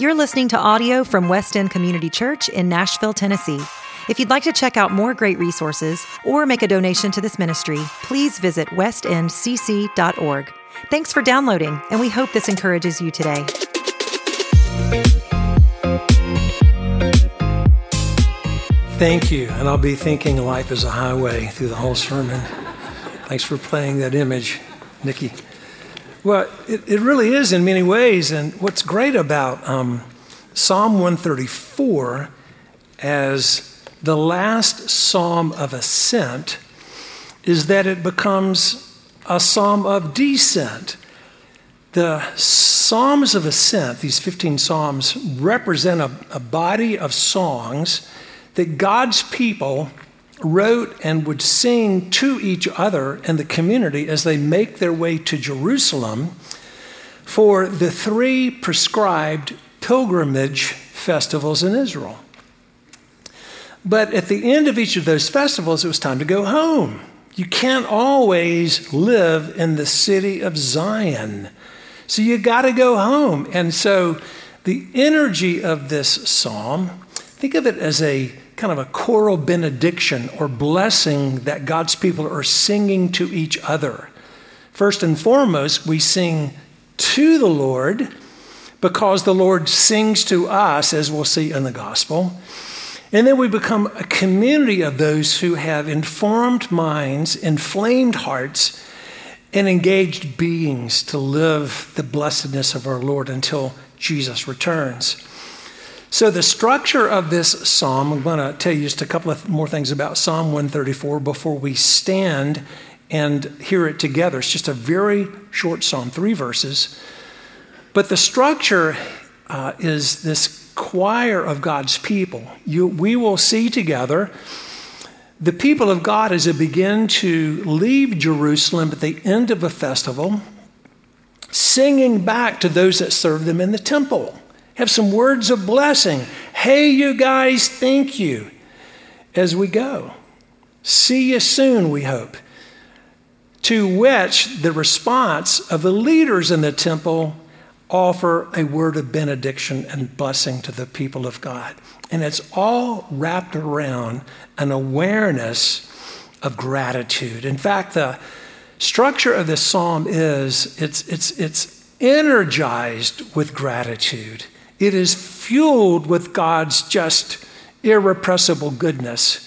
You're listening to audio from West End Community Church in Nashville, Tennessee. If you'd like to check out more great resources or make a donation to this ministry, please visit westendcc.org. Thanks for downloading, and we hope this encourages you today. Thank you. And I'll be thinking life is a highway through the whole sermon. Thanks for playing that image, Nikki. Well, it, it really is in many ways. And what's great about um, Psalm 134 as the last psalm of ascent is that it becomes a psalm of descent. The Psalms of Ascent, these 15 Psalms, represent a, a body of songs that God's people wrote and would sing to each other and the community as they make their way to Jerusalem for the three prescribed pilgrimage festivals in Israel. But at the end of each of those festivals, it was time to go home. You can't always live in the city of Zion. So you got to go home. And so the energy of this psalm, think of it as a kind of a choral benediction or blessing that God's people are singing to each other. First and foremost, we sing to the Lord because the Lord sings to us, as we'll see in the gospel. And then we become a community of those who have informed minds, inflamed hearts, and engaged beings to live the blessedness of our Lord until Jesus returns. So, the structure of this psalm, I'm going to tell you just a couple of more things about Psalm 134 before we stand and hear it together. It's just a very short psalm, three verses. But the structure uh, is this choir of God's people. You, we will see together the people of God as they begin to leave Jerusalem at the end of a festival, singing back to those that serve them in the temple have some words of blessing. Hey, you guys, thank you as we go. See you soon, we hope. To which the response of the leaders in the temple offer a word of benediction and blessing to the people of God. And it's all wrapped around an awareness of gratitude. In fact, the structure of this psalm is it's, it's, it's energized with gratitude. It is fueled with God's just irrepressible goodness.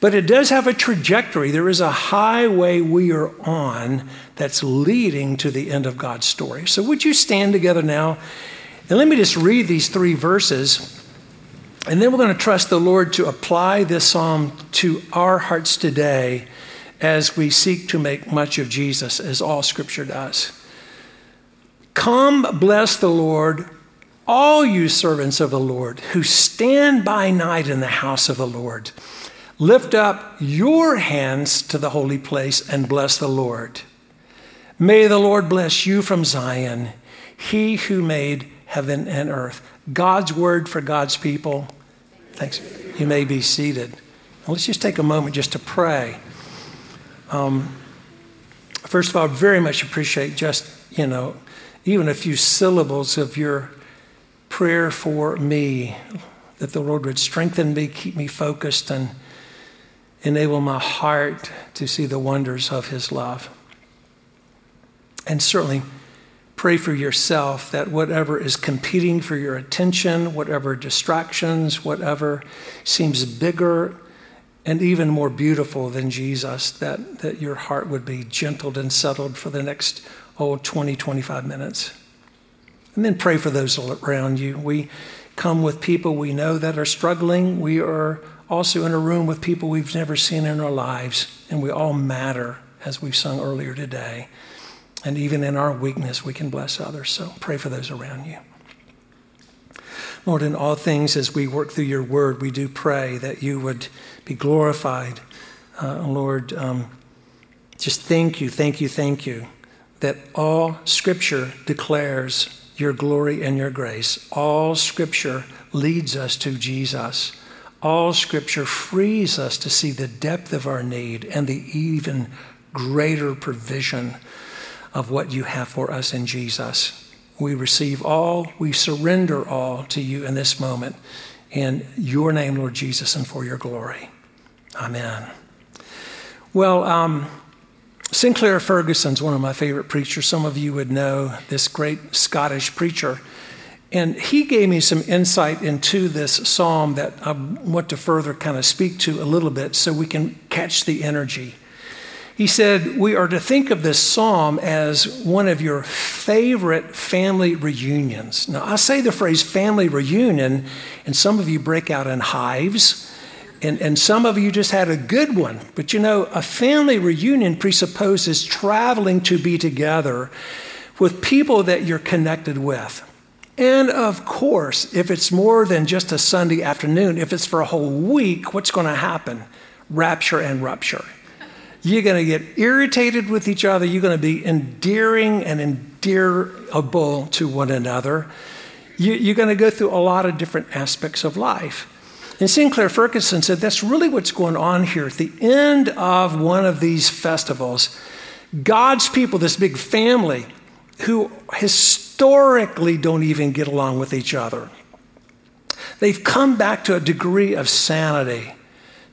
But it does have a trajectory. There is a highway we are on that's leading to the end of God's story. So, would you stand together now? And let me just read these three verses. And then we're going to trust the Lord to apply this psalm to our hearts today as we seek to make much of Jesus, as all scripture does. Come, bless the Lord all you servants of the Lord who stand by night in the house of the Lord, lift up your hands to the holy place and bless the Lord. May the Lord bless you from Zion, he who made heaven and earth. God's word for God's people. Thanks. You may be seated. Now let's just take a moment just to pray. Um, first of all, I very much appreciate just, you know, even a few syllables of your prayer for me that the Lord would strengthen me, keep me focused, and enable my heart to see the wonders of His love. And certainly pray for yourself that whatever is competing for your attention, whatever distractions, whatever seems bigger and even more beautiful than Jesus, that, that your heart would be gentled and settled for the next, oh, 20, 25 minutes. And then pray for those around you. We come with people we know that are struggling. We are also in a room with people we've never seen in our lives, and we all matter, as we've sung earlier today. And even in our weakness, we can bless others. So pray for those around you. Lord, in all things, as we work through your word, we do pray that you would be glorified. Uh, Lord, um, just thank you, thank you, thank you that all scripture declares your glory and your grace. All scripture leads us to Jesus. All scripture frees us to see the depth of our need and the even greater provision of what you have for us in Jesus. we receive all, we surrender all to you in this moment. In your name, Lord Jesus, and for your glory. Amen. Well, um, Sinclair Ferguson's one of my favorite preachers. Some of you would know this great Scottish preacher. And he gave me some insight into this psalm that I want to further kind of speak to a little bit so we can catch the energy. He said, We are to think of this psalm as one of your favorite family reunions. Now, I say the phrase family reunion, and some of you break out in hives, and, and some of you just had a good one. But you know, a family reunion presupposes traveling to be together with people that you're connected with. And of course, if it's more than just a Sunday afternoon, if it's for a whole week, what's going to happen? Rapture and rupture. You're going to get irritated with each other. You're going to be endearing and endearable to one another. You, are going to go through a lot of different aspects of life. And Sinclair Ferguson said that's really what's going on here. At the end of one of these festivals, God's people, this big family, who historically don't even get along with each other, they've come back to a degree of sanity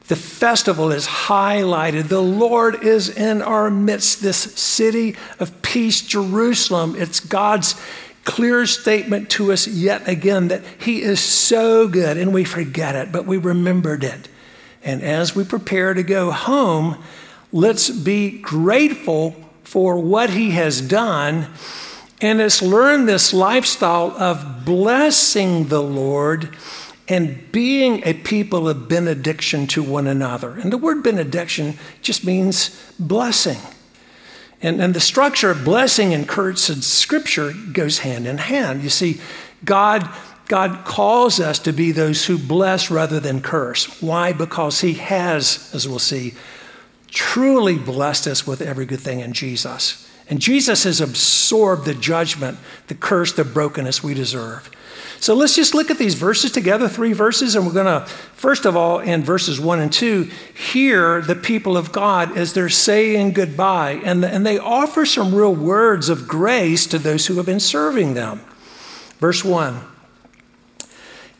the festival is highlighted. The Lord is in our midst, this city of peace, Jerusalem. It's God's clear statement to us yet again that He is so good, and we forget it, but we remembered it. And as we prepare to go home, let's be grateful for what He has done. And let's learn this lifestyle of blessing the Lord and being a people of benediction to one another. And the word benediction just means blessing. And, and the structure of blessing and curse in Scripture goes hand in hand. You see, God, God calls us to be those who bless rather than curse. Why? Because He has, as we'll see, truly blessed us with every good thing in Jesus. And Jesus has absorbed the judgment, the curse, the brokenness we deserve. So let's just look at these verses together, three verses, and we're going to, first of all, in verses one and two, hear the people of God as they're saying goodbye. And, and they offer some real words of grace to those who have been serving them. Verse one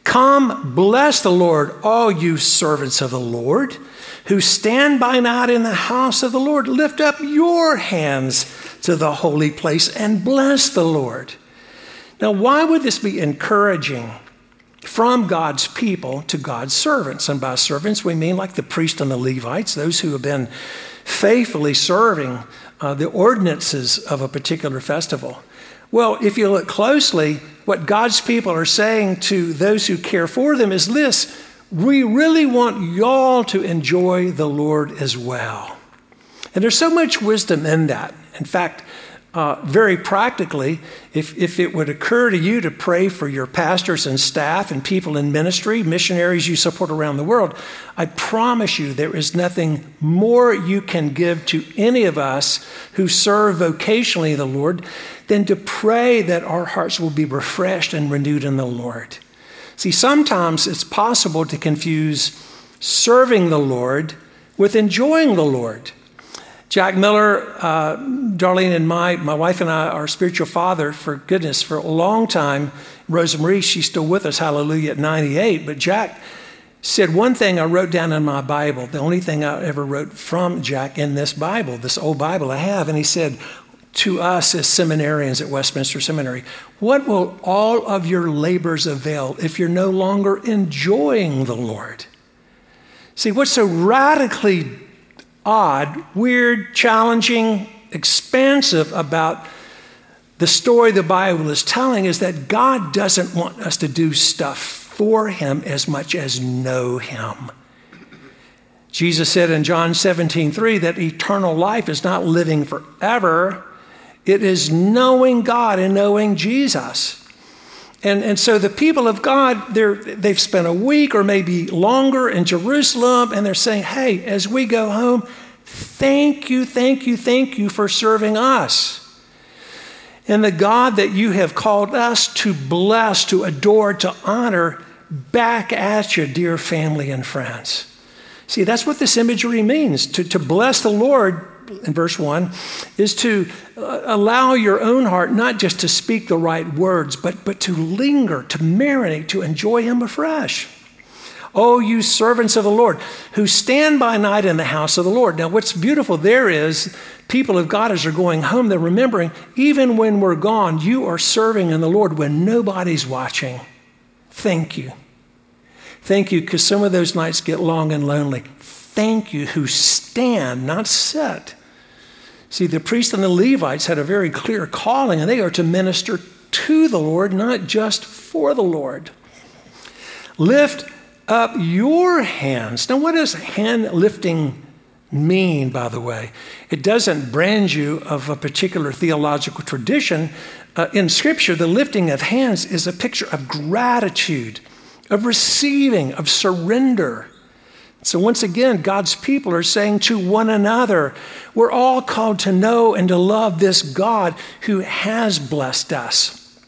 Come, bless the Lord, all you servants of the Lord who stand by night in the house of the Lord. Lift up your hands to the holy place and bless the Lord. Now, why would this be encouraging from God's people to God's servants? And by servants, we mean like the priest and the Levites, those who have been faithfully serving uh, the ordinances of a particular festival. Well, if you look closely, what God's people are saying to those who care for them is this we really want y'all to enjoy the Lord as well. And there's so much wisdom in that. In fact, uh, very practically, if, if it would occur to you to pray for your pastors and staff and people in ministry, missionaries you support around the world, I promise you there is nothing more you can give to any of us who serve vocationally the Lord than to pray that our hearts will be refreshed and renewed in the Lord. See, sometimes it's possible to confuse serving the Lord with enjoying the Lord. Jack Miller, uh, Darlene, and my, my wife and I, our spiritual father, for goodness, for a long time, Rose Marie, she's still with us, hallelujah, at 98. But Jack said one thing I wrote down in my Bible, the only thing I ever wrote from Jack in this Bible, this old Bible I have. And he said, to us as seminarians at Westminster Seminary, what will all of your labors avail if you're no longer enjoying the Lord? See, what's so radically odd, weird, challenging, expansive about the story the Bible is telling is that God doesn't want us to do stuff for Him as much as know Him. Jesus said in John 17, 3 that eternal life is not living forever, it is knowing God and knowing Jesus. And, and so the people of God, they've spent a week or maybe longer in Jerusalem, and they're saying, hey, as we go home, thank you, thank you, thank you for serving us. And the God that you have called us to bless, to adore, to honor, back at you, dear family and friends. See, that's what this imagery means to, to bless the Lord in verse 1 is to uh, allow your own heart not just to speak the right words, but, but to linger, to marinate, to enjoy Him afresh. Oh, you servants of the Lord, who stand by night in the house of the Lord. Now, what's beautiful there is people of God, as they're going home, they're remembering, even when we're gone, you are serving in the Lord when nobody's watching. Thank you. Thank you, because some of those nights get long and lonely. Thank you, who stand, not sit. See, the priests and the Levites had a very clear calling, and they are to minister to the Lord, not just for the Lord. Lift up your hands. Now, what does hand lifting mean, by the way? It doesn't brand you of a particular theological tradition. Uh, in Scripture, the lifting of hands is a picture of gratitude, of receiving, of surrender. So, once again, God's people are saying to one another, we're all called to know and to love this God who has blessed us.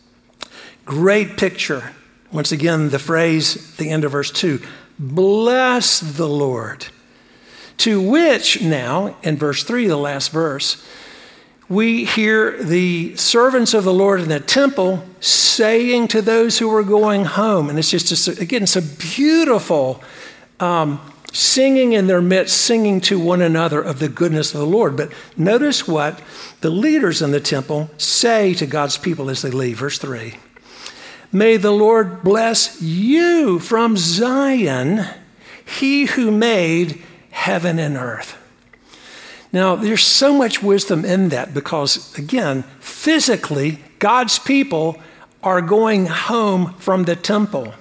Great picture once again, the phrase, the end of verse 2 bless the Lord. To which now, in verse 3, the last verse, we hear the servants of the Lord in the temple saying to those who are going home, and it's just, again, it's a beautiful um, singing in their midst, singing to one another of the goodness of the Lord. But notice what the leaders in the temple say to God's people as they leave. Verse 3 May the Lord bless you from Zion, he who made heaven and earth. Now, there's so much wisdom in that because, again, physically, God's people are going home from the temple.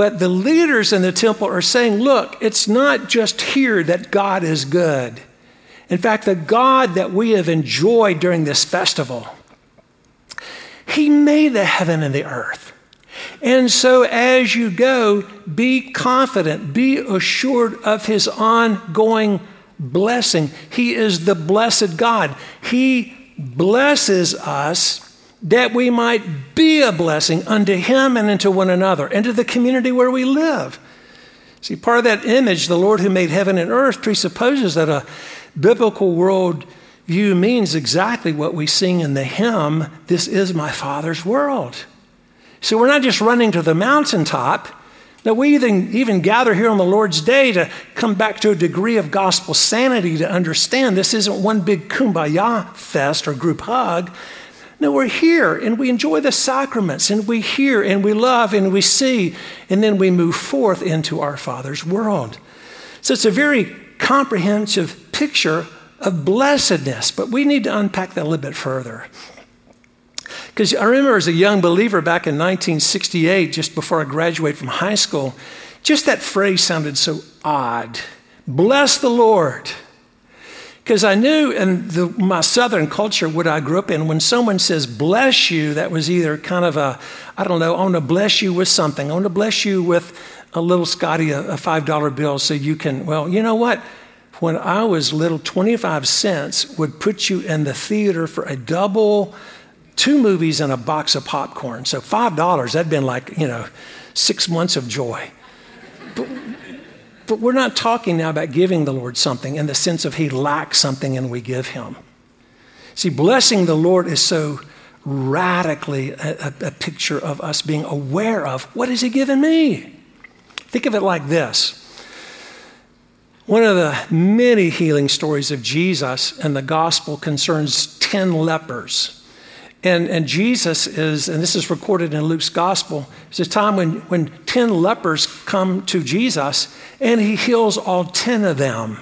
But the leaders in the temple are saying, look, it's not just here that God is good. In fact, the God that we have enjoyed during this festival, he made the heaven and the earth. And so, as you go, be confident, be assured of His ongoing blessing. He is the blessed God. He blesses us that we might be a blessing unto Him and unto one another, and to the community where we live. See, part of that image, the Lord who made heaven and earth, presupposes that a biblical world view means exactly what we sing in the hymn, This is my Father's world. So we're not just running to the mountaintop. Now, we even, even gather here on the Lord's Day to come back to a degree of gospel sanity to understand this isn't one big kumbaya fest or group hug. No, we're here and we enjoy the sacraments and we hear and we love and we see, and then we move forth into our Father's world. So it's a very comprehensive picture of blessedness. But we need to unpack that a little bit further. Because I remember as a young believer back in 1968, just before I graduated from high school, just that phrase sounded so odd. Bless the Lord. Because I knew in the, my southern culture, what I grew up in, when someone says bless you, that was either kind of a, I don't know, I want to bless you with something. I want to bless you with a little Scotty, a, a $5 bill, so you can, well, you know what? when I was little, 25 cents would put you in the theater for a double, two movies and a box of popcorn. So $5, that'd been like, you know, six months of joy. But, but we're not talking now about giving the Lord something in the sense of he lacks something and we give him. See, blessing the Lord is so radically a, a, a picture of us being aware of what has he given me? Think of it like this one of the many healing stories of Jesus in the gospel concerns 10 lepers. And, and Jesus is, and this is recorded in Luke's gospel, it's a time when, when 10 lepers come to Jesus and he heals all 10 of them.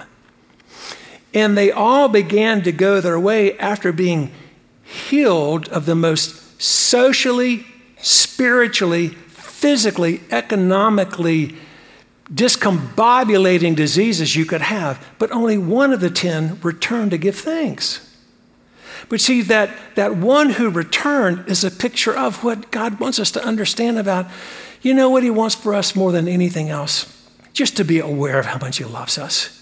And they all began to go their way after being healed of the most socially, spiritually, physically, economically discombobulating diseases you could have, but only one of the ten returned to give thanks. But see, that, that one who returned is a picture of what God wants us to understand about. You know what He wants for us more than anything else? Just to be aware of how much He loves us.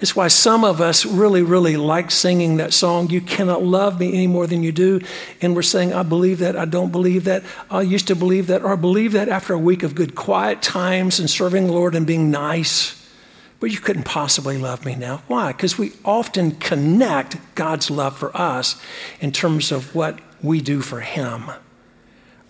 It's why some of us really, really like singing that song, You Cannot Love Me Any More Than You Do. And we're saying, I believe that, I don't believe that, I used to believe that, or I believe that after a week of good quiet times and serving the Lord and being nice. But you couldn't possibly love me now. Why? Because we often connect God's love for us in terms of what we do for Him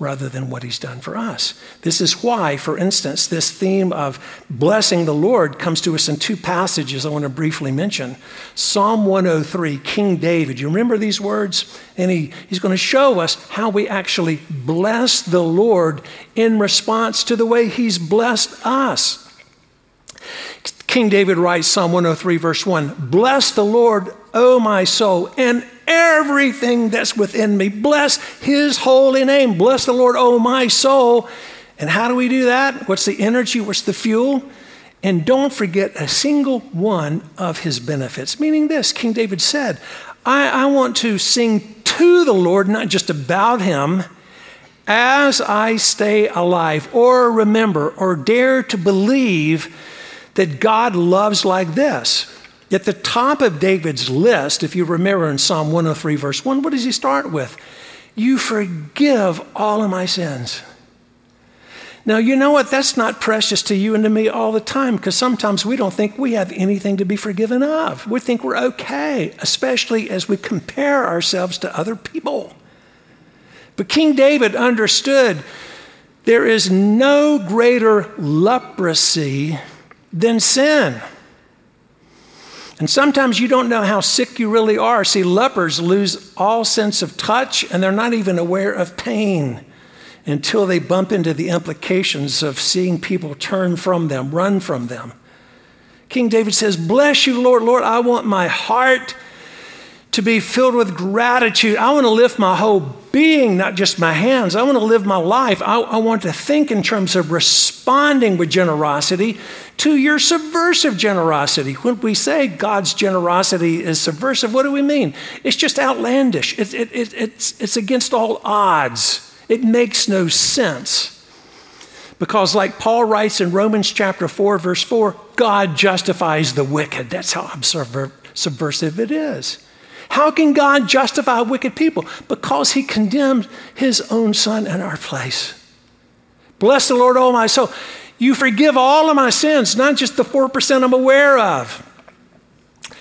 rather than what he's done for us. This is why, for instance, this theme of blessing the Lord comes to us in two passages I want to briefly mention. Psalm 103, King David. You remember these words? And he, he's going to show us how we actually bless the Lord in response to the way he's blessed us. King David writes, Psalm 103, verse 1 Bless the Lord, O my soul, and everything that's within me. Bless his holy name. Bless the Lord, O my soul. And how do we do that? What's the energy? What's the fuel? And don't forget a single one of his benefits. Meaning this King David said, I, I want to sing to the Lord, not just about him, as I stay alive, or remember, or dare to believe that God loves like this. At the top of David's list, if you remember in Psalm 103, verse 1, what does he start with? You forgive all of my sins. Now, you know what? That's not precious to you and to me all the time because sometimes we don't think we have anything to be forgiven of. We think we're okay, especially as we compare ourselves to other people. But King David understood there is no greater leprosy than sin. And sometimes you don't know how sick you really are. See, lepers lose all sense of touch and they're not even aware of pain until they bump into the implications of seeing people turn from them, run from them. King David says, Bless you, Lord. Lord, I want my heart to be filled with gratitude. I want to lift my whole being, not just my hands. I want to live my life. I, I, want to think in terms of responding with generosity to your subversive generosity. When we say God's generosity is subversive, what do we mean? It's just outlandish, it, it, it, it's, it's against all odds, it makes no sense. Because, like Paul writes in Romans chapter 4, verse 4, God justifies the wicked. That's how subversive it is. How can God justify wicked people? Because he condemned his own son in our place. Bless the Lord, oh my soul. You forgive all of my sins, not just the 4% I'm aware of.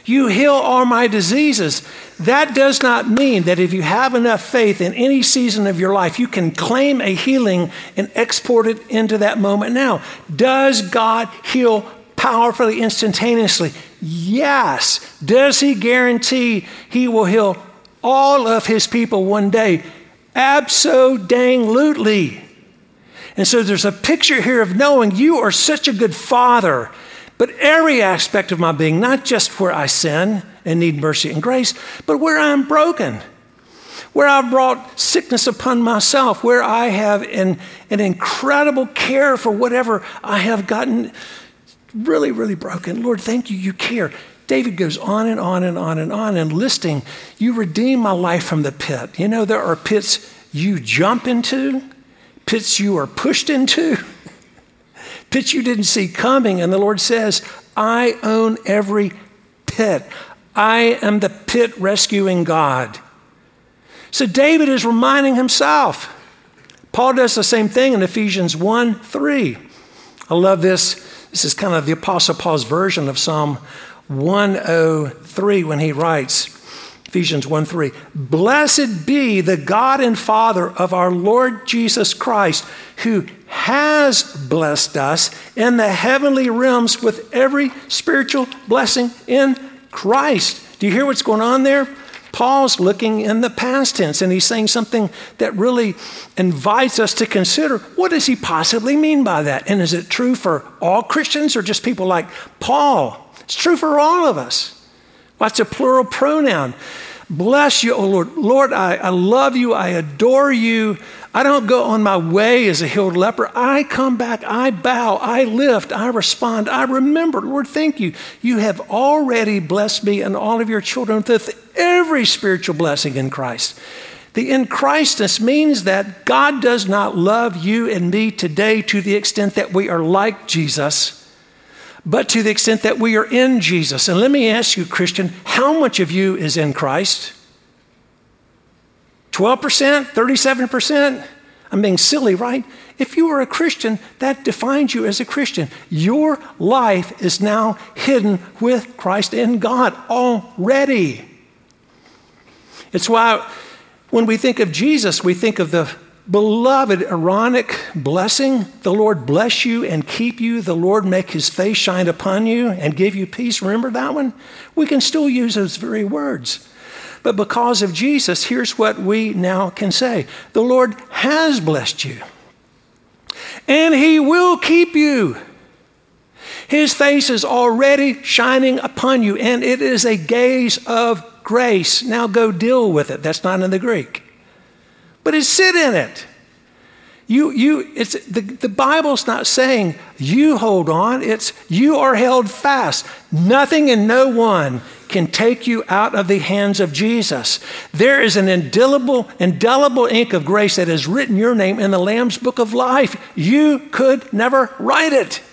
You heal all my diseases. That does not mean that if you have enough faith in any season of your life, you can claim a healing and export it into that moment now. Does God heal powerfully, instantaneously? Yes. Does he guarantee he will heal all of his people one day? Absolutely. And so there's a picture here of knowing you are such a good father, but every aspect of my being, not just where I sin and need mercy and grace, but where I'm broken, where I've brought sickness upon myself, where I have an, an incredible care for whatever I have gotten really, really broken. Lord, thank you, you care. David goes on and on and on and on and listing, You redeem my life from the pit. You know, there are pits you jump into, pits you are pushed into, pits you didn't see coming. And the Lord says, I own every pit. I am the pit rescuing God. So David is reminding himself. Paul does the same thing in Ephesians 1 3. I love this this is kind of the Apostle Paul's version of Psalm 103 when he writes, Ephesians 1 3, Blessed be the God and Father of our Lord Jesus Christ, who has blessed us in the heavenly realms with every spiritual blessing in Christ. Do you hear what's going on there? Paul's looking in the past tense and he's saying something that really invites us to consider what does he possibly mean by that? And is it true for all Christians or just people like Paul? It's true for all of us. What's a plural pronoun? Bless you, O Lord. Lord, I, I love you. I adore you. I don't go on my way as a healed leper. I come back, I bow, I lift, I respond, I remember. Lord, thank you. You have already blessed me and all of your children with every spiritual blessing in Christ. The in Christness means that God does not love you and me today to the extent that we are like Jesus, but to the extent that we are in Jesus. And let me ask you, Christian, how much of you is in Christ? 12%? 37%? I'm being silly, right? If you are a Christian, that defines you as a Christian. Your life is now hidden with Christ in God already. It's why when we think of Jesus, we think of the beloved Aaronic blessing. The Lord bless you and keep you. The Lord make his face shine upon you and give you peace. Remember that one? We can still use those very words. But because of Jesus, here's what we now can say The Lord has blessed you, and He will keep you. His face is already shining upon you, and it is a gaze of grace. Now go deal with it. That's not in the Greek. But it's sit in it. You, you, it's, the, the Bible's not saying you hold on, it's you are held fast. Nothing and no one can take you out of the hands of Jesus. There is an indelible, indelible ink of grace that has written your name in the Lamb's book of life. You could never write it.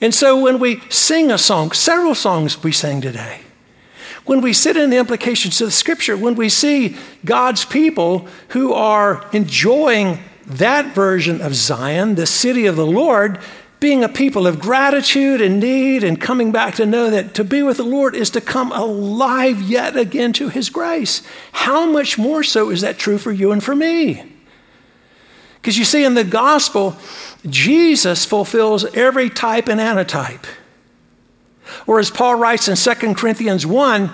And so when we sing a song, several songs we sang today, when we sit in the implications of the scripture, when we see God's people who are enjoying that version of Zion, the city of the Lord, being a people of gratitude and need and coming back to know that to be with the Lord is to come alive yet again to His grace. How much more so is that true for you and for me? Because you see, in the gospel, Jesus fulfills every type and antitype. Or as Paul writes in 2 Corinthians 1,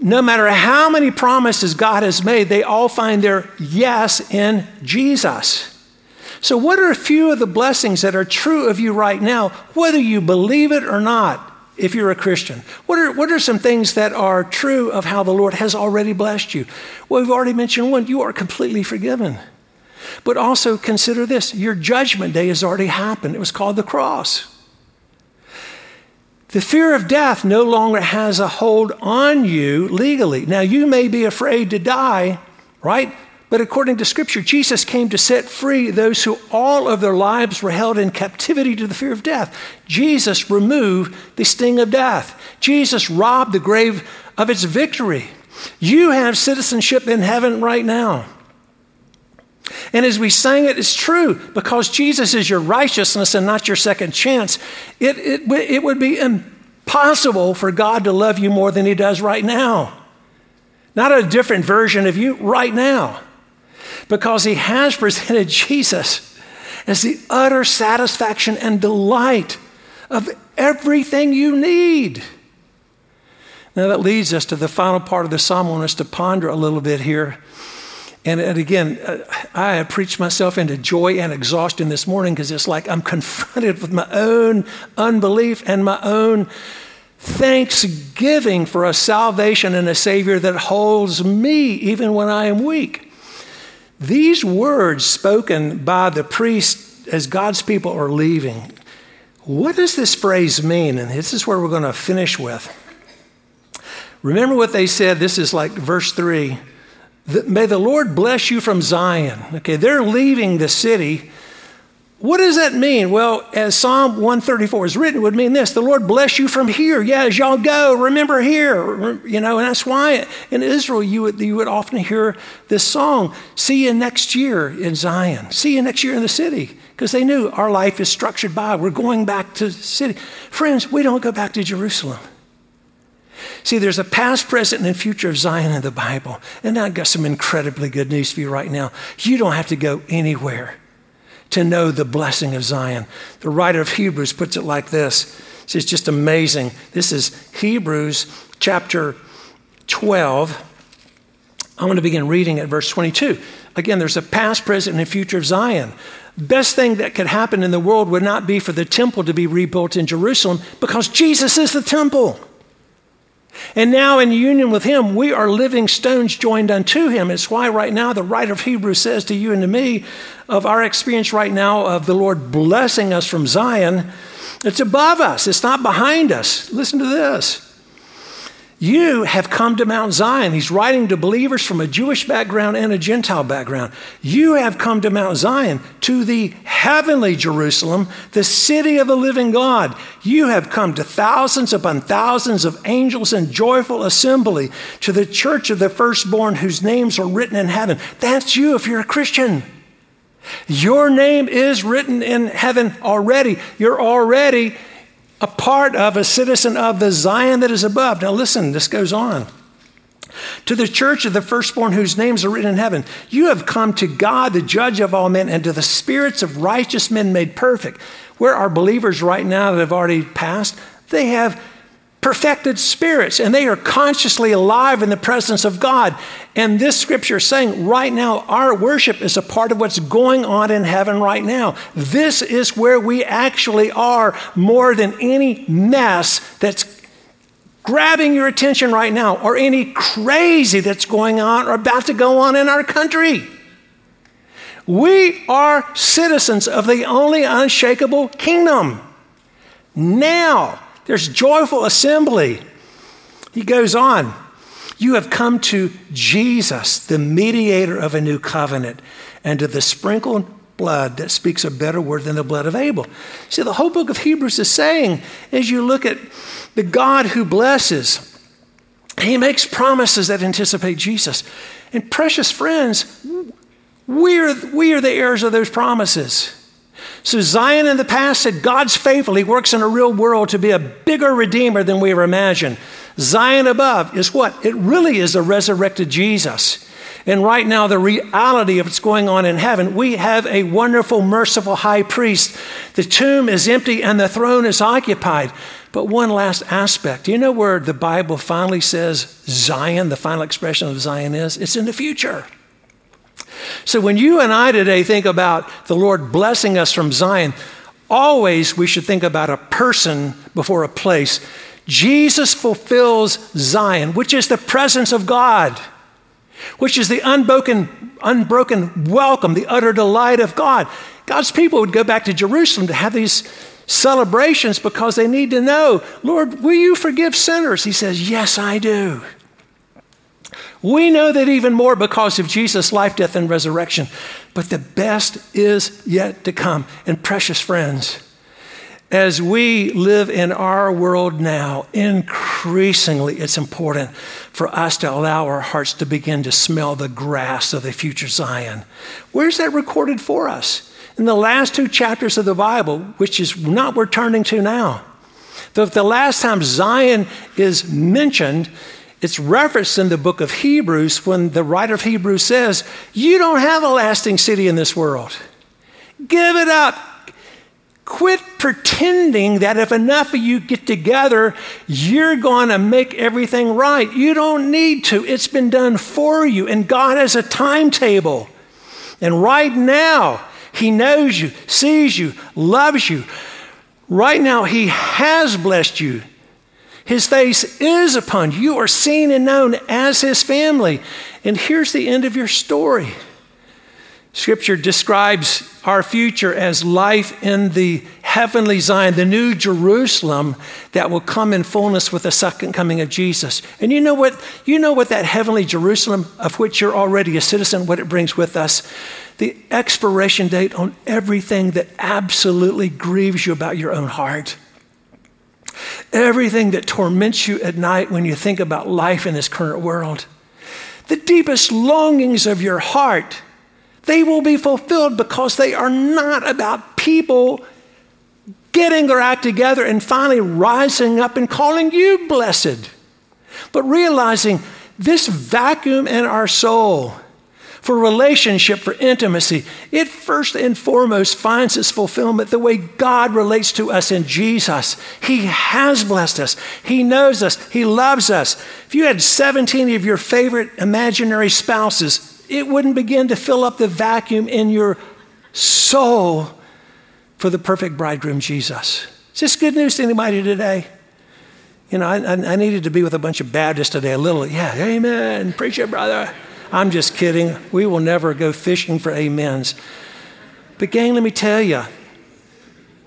no matter how many promises God has made, they all find their yes in Jesus. So, what are a few of the blessings that are true of you right now, whether you believe it or not, if you're a Christian? What are, what are some things that are true of how the Lord has already blessed you? Well, we've already mentioned one you are completely forgiven. But also consider this your judgment day has already happened. It was called the cross. The fear of death no longer has a hold on you legally. Now, you may be afraid to die, right? But according to Scripture, Jesus came to set free those who all of their lives were held in captivity to the fear of death. Jesus removed the sting of death. Jesus robbed the grave of its victory. You have citizenship in heaven right now. And as we sang it, it's true because Jesus is your righteousness and not your second chance. It, it, it would be impossible for God to love you more than He does right now. Not a different version of you right now. Because He has presented Jesus as the utter satisfaction and delight of everything you need. Now, that leads us to the final part of the psalm. I want us to ponder a little bit here. And, and again, uh, I have preached myself into joy and exhaustion this morning because it's like I'm confronted with my own unbelief and my own thanksgiving for a salvation and a Savior that holds me even when I am weak. These words spoken by the priest as God's people are leaving, what does this phrase mean? And this is where we're going to finish with. Remember what they said. This is like verse 3 May the Lord bless you from Zion. Okay, they're leaving the city. What does that mean? Well, as Psalm 134 is written, it would mean this the Lord bless you from here. Yeah, as y'all go, remember here. You know, and that's why in Israel you would, you would often hear this song See you next year in Zion. See you next year in the city. Because they knew our life is structured by, we're going back to the city. Friends, we don't go back to Jerusalem. See, there's a past, present, and future of Zion in the Bible. And I've got some incredibly good news for you right now. You don't have to go anywhere to know the blessing of Zion. The writer of Hebrews puts it like this it's just amazing. This is Hebrews chapter 12. I'm going to begin reading at verse 22. Again, there's a past, present, and future of Zion. Best thing that could happen in the world would not be for the temple to be rebuilt in Jerusalem because Jesus is the temple. And now, in union with Him, we are living stones joined unto Him. It's why, right now, the writer of Hebrews says to you and to me of our experience right now of the Lord blessing us from Zion, it's above us, it's not behind us. Listen to this. You have come to Mount Zion. He's writing to believers from a Jewish background and a Gentile background. You have come to Mount Zion, to the heavenly Jerusalem, the city of the living God. You have come to thousands upon thousands of angels in joyful assembly, to the church of the firstborn whose names are written in heaven. That's you if you're a Christian. Your name is written in heaven already. You're already a part of, a citizen of the Zion that is above. Now, listen, this goes on. To the church of the firstborn whose names are written in heaven, you have come to God, the judge of all men, and to the spirits of righteous men made perfect. Where are believers right now that have already passed? They have perfected spirits and they are consciously alive in the presence of God. And this scripture is saying right now, our worship is a part of what's going on in heaven right now. This is where we actually are more than any mess that's grabbing your attention right now or any crazy that's going on or about to go on in our country. We are citizens of the only unshakable kingdom. Now, there's joyful assembly. He goes on. You have come to Jesus, the mediator of a new covenant, and to the sprinkled blood that speaks a better word than the blood of Abel. See, the whole book of Hebrews is saying, as you look at the God who blesses, he makes promises that anticipate Jesus. And precious friends, we are, we are the heirs of those promises. So Zion in the past said, God's faithful. He works in a real world to be a bigger redeemer than we ever imagined. Zion above is what? It really is a resurrected Jesus. And right now, the reality of what's going on in heaven, we have a wonderful, merciful high priest. The tomb is empty and the throne is occupied. But one last aspect. Do you know where the Bible finally says Zion, the final expression of Zion is? It's in the future. So when you and I today think about the Lord blessing us from Zion, always we should think about a person before a place. Jesus fulfills Zion, which is the presence of God, which is the unbroken, unbroken welcome, the utter delight of God. God's people would go back to Jerusalem to have these celebrations because they need to know, Lord, will you forgive sinners? He says, Yes, I do. We know that even more because of Jesus' life, death, and resurrection. But the best is yet to come. And precious friends, as we live in our world now, increasingly it's important for us to allow our hearts to begin to smell the grass of the future Zion. Where's that recorded for us? In the last two chapters of the Bible, which is not we're turning to now. The, the last time Zion is mentioned it's referenced in the book of Hebrews when the writer of Hebrews says, You don't have a lasting city in this world. Give it up. Quit pretending that if enough of you get together, you're going to make everything right. You don't need to. It's been done for you, and God has a timetable. And right now, He knows you, sees you, loves you. Right now, He has blessed you. His face is upon you. You are seen and known as his family. And here's the end of your story. Scripture describes our future as life in the heavenly Zion, the new Jerusalem that will come in fullness with the second coming of Jesus. And you know what? You know what that heavenly Jerusalem, of which you're already a citizen, what it brings with us? The expiration date on everything that absolutely grieves you about your own heart. Everything that torments you at night when you think about life in this current world. The deepest longings of your heart, they will be fulfilled because they are not about people getting their act together and finally rising up and calling you blessed, but realizing this vacuum in our soul for relationship, for intimacy, it first and foremost finds its fulfillment the way God relates to us in Jesus. He has blessed us, He knows us, He loves us. If you had 17 of your favorite imaginary spouses, it wouldn't begin to fill up the vacuum in your soul for the perfect bridegroom, Jesus. Is this good news to anybody today? You know, I, I, needed to be with a bunch of Baptists today, a little, yeah, amen, preach it, brother. I'm just kidding. We will never go fishing for amens. But, gang, let me tell you,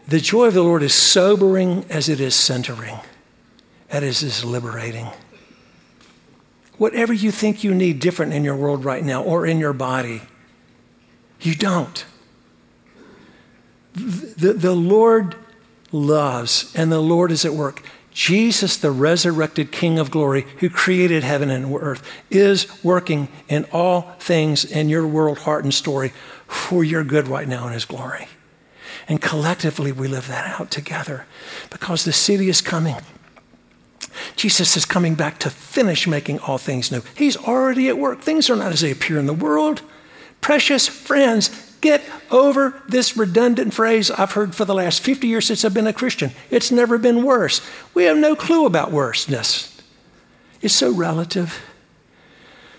the joy of the Lord is sobering as it is centering, as it is liberating. whatever you think you need different in your world right now or in your body. You don't. The, the Lord loves and the Lord is at work. Jesus, the resurrected King of glory, who created heaven and earth, is working in all things in your world, heart, and story for your good right now in His glory. And collectively, we live that out together because the city is coming. Jesus is coming back to finish making all things new. He's already at work. Things are not as they appear in the world. Precious friends, Get over this redundant phrase I've heard for the last 50 years since I've been a Christian. It's never been worse. We have no clue about worseness. It's so relative.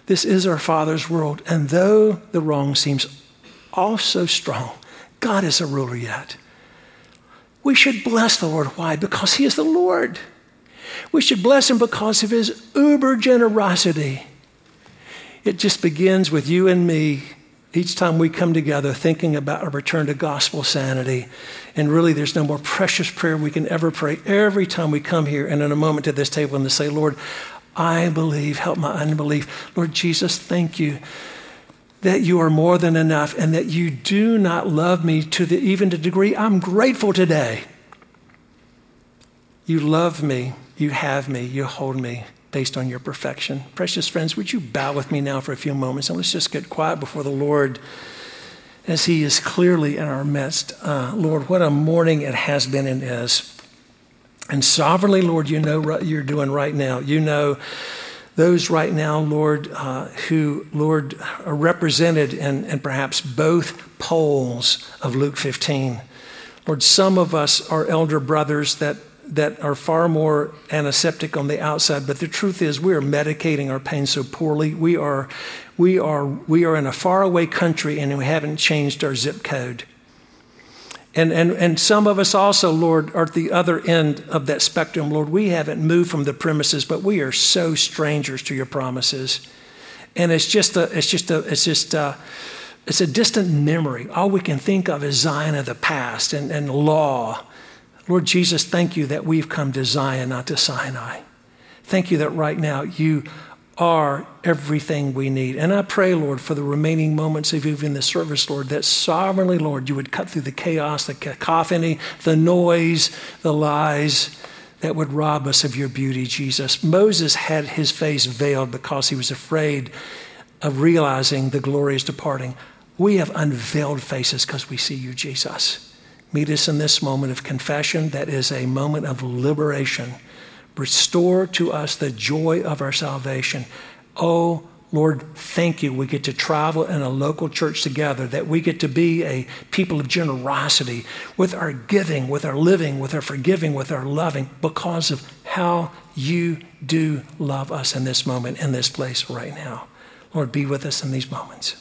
This is our Father's world. And though the wrong seems all so strong, God is a ruler yet. We should bless the Lord. Why? Because He is the Lord. We should bless Him because of His uber generosity. It just begins with you and me each time we come together thinking about a return to gospel sanity. And really, there's no more precious prayer we can ever pray every time we come here and in a moment to this table and to say, Lord, I believe, help my unbelief. Lord Jesus, thank you that you are more than enough and that you do not love me to the even the degree I'm grateful today. You love me, you have me, you hold me based on your perfection. Precious friends, would you bow with me now for a few moments and let's just get quiet before the Lord as He is clearly in our midst. Uh, Lord, what a morning it has been and is. And sovereignly, Lord, you know what you're doing right now. You know those right now, Lord, uh, who, Lord, are represented in, in perhaps both poles of Luke 15. Lord, some of us are elder brothers that that are far more antiseptic on the outside, but the truth is we are medicating our pain so poorly. We are, we are, we are in a faraway country and we haven't changed our zip code. And, and, and some of us also, Lord, are at the other end of that spectrum. Lord, we haven't moved from the premises, but we are so strangers to your promises. And it's just a, it's just a, it's just a, it's a distant memory. All we can think of is Zion of the past and, and law Lord Jesus, thank you that we've come to Zion, not to Sinai. Thank you that right now you are everything we need. And I pray, Lord, for the remaining moments of even the service, Lord, that sovereignly, Lord, you would cut through the chaos, the cacophony, the noise, the lies that would rob us of your beauty, Jesus. Moses had his face veiled because he was afraid of realizing the glory is departing. We have unveiled faces because we see you, Jesus. Meet us in this moment of confession that is a moment of liberation. Restore to us the joy of our salvation. Oh, Lord, thank you. We get to travel in a local church together, that we get to be a people of generosity with our giving, with our living, with our forgiving, with our loving, because of how you do love us in this moment, in this place right now. Lord, be with us in these moments.